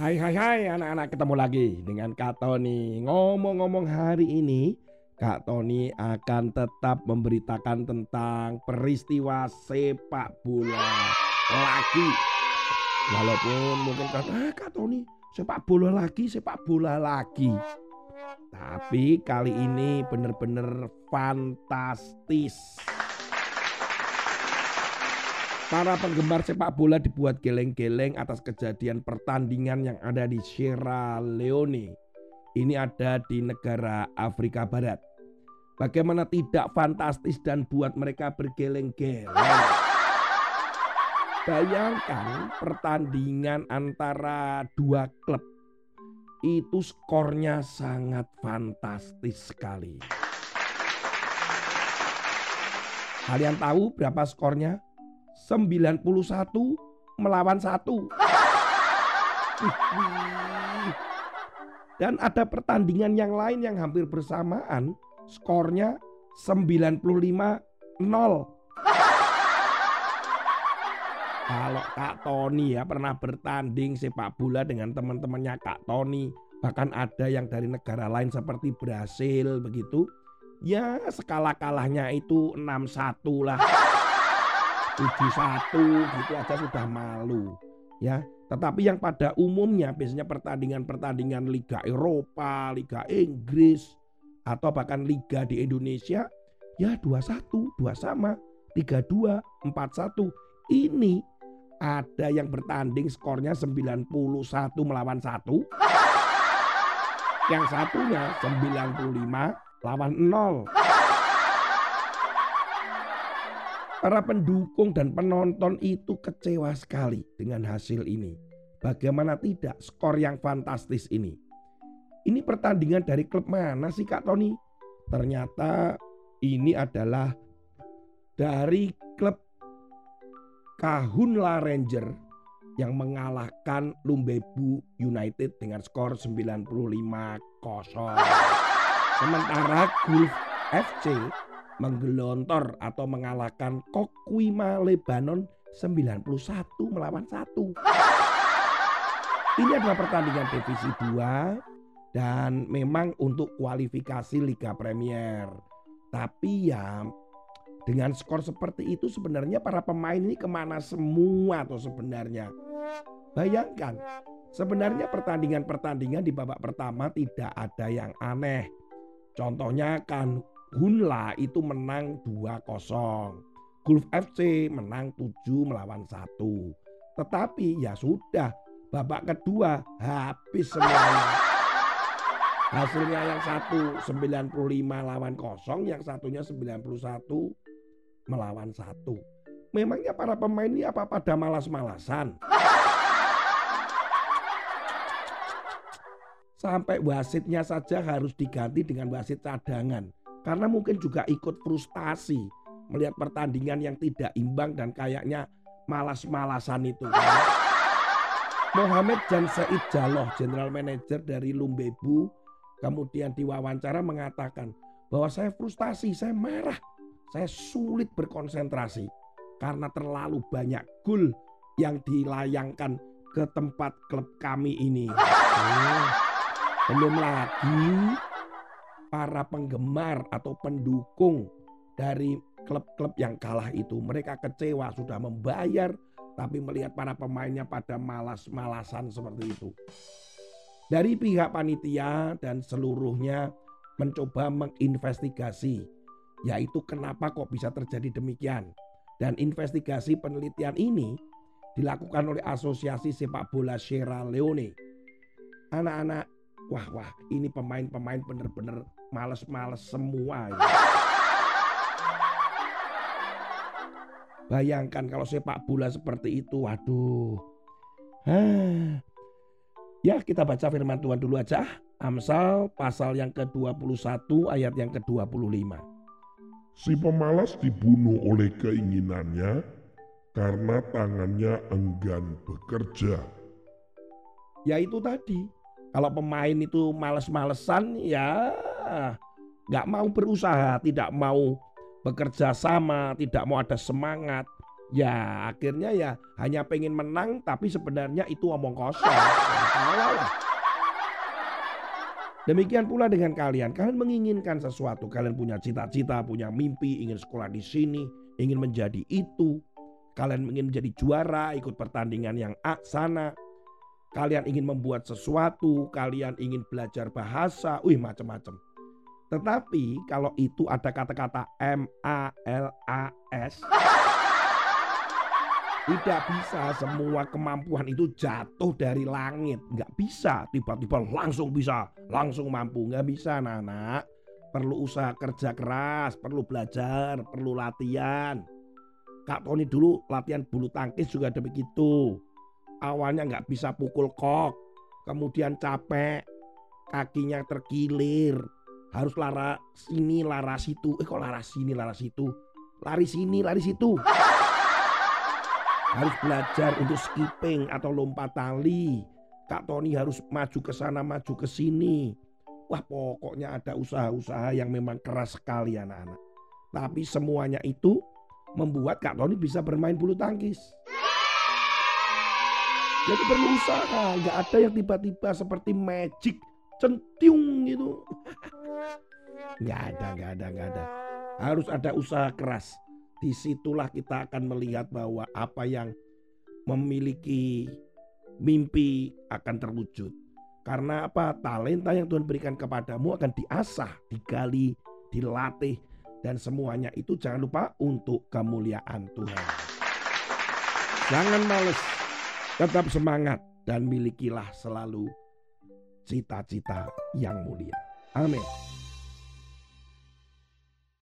Hai hai hai anak-anak ketemu lagi dengan Kak Tony. Ngomong-ngomong hari ini Kak Tony akan tetap memberitakan tentang peristiwa sepak bola lagi. Walaupun mungkin kan ah, Kak Tony sepak bola lagi sepak bola lagi. Tapi kali ini benar-benar fantastis Para penggemar sepak bola dibuat geleng-geleng atas kejadian pertandingan yang ada di Sierra Leone. Ini ada di negara Afrika Barat. Bagaimana tidak fantastis dan buat mereka bergeleng-geleng. Bayangkan pertandingan antara dua klub. Itu skornya sangat fantastis sekali. Kalian tahu berapa skornya? 91 melawan satu. Dan ada pertandingan yang lain yang hampir bersamaan, skornya 95 0. Kalau Kak Tony ya pernah bertanding sepak bola dengan teman-temannya Kak Tony, bahkan ada yang dari negara lain seperti Brasil begitu, ya skala kalahnya itu 6-1 lah. 7-1 gitu aja sudah malu ya. Tetapi yang pada umumnya biasanya pertandingan-pertandingan Liga Eropa, Liga Inggris atau bahkan liga di Indonesia ya 2-1, 2 sama, 3-2, 4-1. Ini ada yang bertanding skornya 91 melawan 1. Yang satunya 95 lawan 0. Para pendukung dan penonton itu kecewa sekali dengan hasil ini. Bagaimana tidak skor yang fantastis ini? Ini pertandingan dari klub mana sih Kak Tony? Ternyata ini adalah dari klub Kahunla Ranger yang mengalahkan Lumbebu United dengan skor 95-0. Sementara Gulf FC menggelontor atau mengalahkan Kokwima Lebanon 91 melawan 1. Ini adalah pertandingan divisi 2 dan memang untuk kualifikasi Liga Premier. Tapi ya dengan skor seperti itu sebenarnya para pemain ini ke mana semua atau sebenarnya. Bayangkan sebenarnya pertandingan-pertandingan di babak pertama tidak ada yang aneh. Contohnya kan Hunla itu menang 2-0. Gulf FC menang 7 melawan 1. Tetapi ya sudah, babak kedua habis semuanya. Hasilnya yang satu 95 lawan kosong, yang satunya 91 melawan satu. Memangnya para pemain ini apa pada malas-malasan? Sampai wasitnya saja harus diganti dengan wasit cadangan. Karena mungkin juga ikut frustasi melihat pertandingan yang tidak imbang dan kayaknya malas-malasan itu. Mohamed Jan Said Jaloh, General Manager dari Lumbebu, kemudian diwawancara mengatakan bahwa saya frustasi, saya marah, saya sulit berkonsentrasi karena terlalu banyak gol yang dilayangkan ke tempat klub kami ini. Oh, belum lagi para penggemar atau pendukung dari klub-klub yang kalah itu. Mereka kecewa sudah membayar tapi melihat para pemainnya pada malas-malasan seperti itu. Dari pihak panitia dan seluruhnya mencoba menginvestigasi yaitu kenapa kok bisa terjadi demikian. Dan investigasi penelitian ini dilakukan oleh Asosiasi Sepak Bola Sierra Leone. Anak-anak, wah wah ini pemain-pemain benar-benar males-males semua. Ya. Bayangkan kalau sepak bola seperti itu, waduh. Hah. Ya kita baca firman Tuhan dulu aja. Amsal pasal yang ke-21 ayat yang ke-25. Si pemalas dibunuh oleh keinginannya karena tangannya enggan bekerja. Ya itu tadi. Kalau pemain itu males-malesan ya nggak mau berusaha, tidak mau bekerja sama, tidak mau ada semangat. Ya akhirnya ya hanya pengen menang tapi sebenarnya itu omong kosong. Demikian pula dengan kalian. Kalian menginginkan sesuatu. Kalian punya cita-cita, punya mimpi, ingin sekolah di sini, ingin menjadi itu. Kalian ingin menjadi juara, ikut pertandingan yang A sana. Kalian ingin membuat sesuatu, kalian ingin belajar bahasa, wih macam-macam. Tetapi kalau itu ada kata-kata M A L A S tidak bisa semua kemampuan itu jatuh dari langit. Nggak bisa tiba-tiba langsung bisa, langsung mampu. Nggak bisa anak-anak. Perlu usaha kerja keras, perlu belajar, perlu latihan. Kak Tony dulu latihan bulu tangkis juga ada begitu. Awalnya nggak bisa pukul kok, kemudian capek, kakinya terkilir, harus lara sini, lara situ. Eh kok lara sini, lara situ, lari sini, lari situ harus belajar untuk skipping atau lompat tali. Kak Tony harus maju ke sana, maju ke sini. Wah pokoknya ada usaha-usaha yang memang keras sekali anak-anak. Tapi semuanya itu membuat Kak Tony bisa bermain bulu tangkis. Jadi perlu usaha, nggak ada yang tiba-tiba seperti magic centiung gitu. Nggak ada, nggak ada, nggak ada. Harus ada usaha keras di situlah kita akan melihat bahwa apa yang memiliki mimpi akan terwujud. Karena apa? Talenta yang Tuhan berikan kepadamu akan diasah, digali, dilatih, dan semuanya itu jangan lupa untuk kemuliaan Tuhan. Jangan males, tetap semangat dan milikilah selalu cita-cita yang mulia. Amin.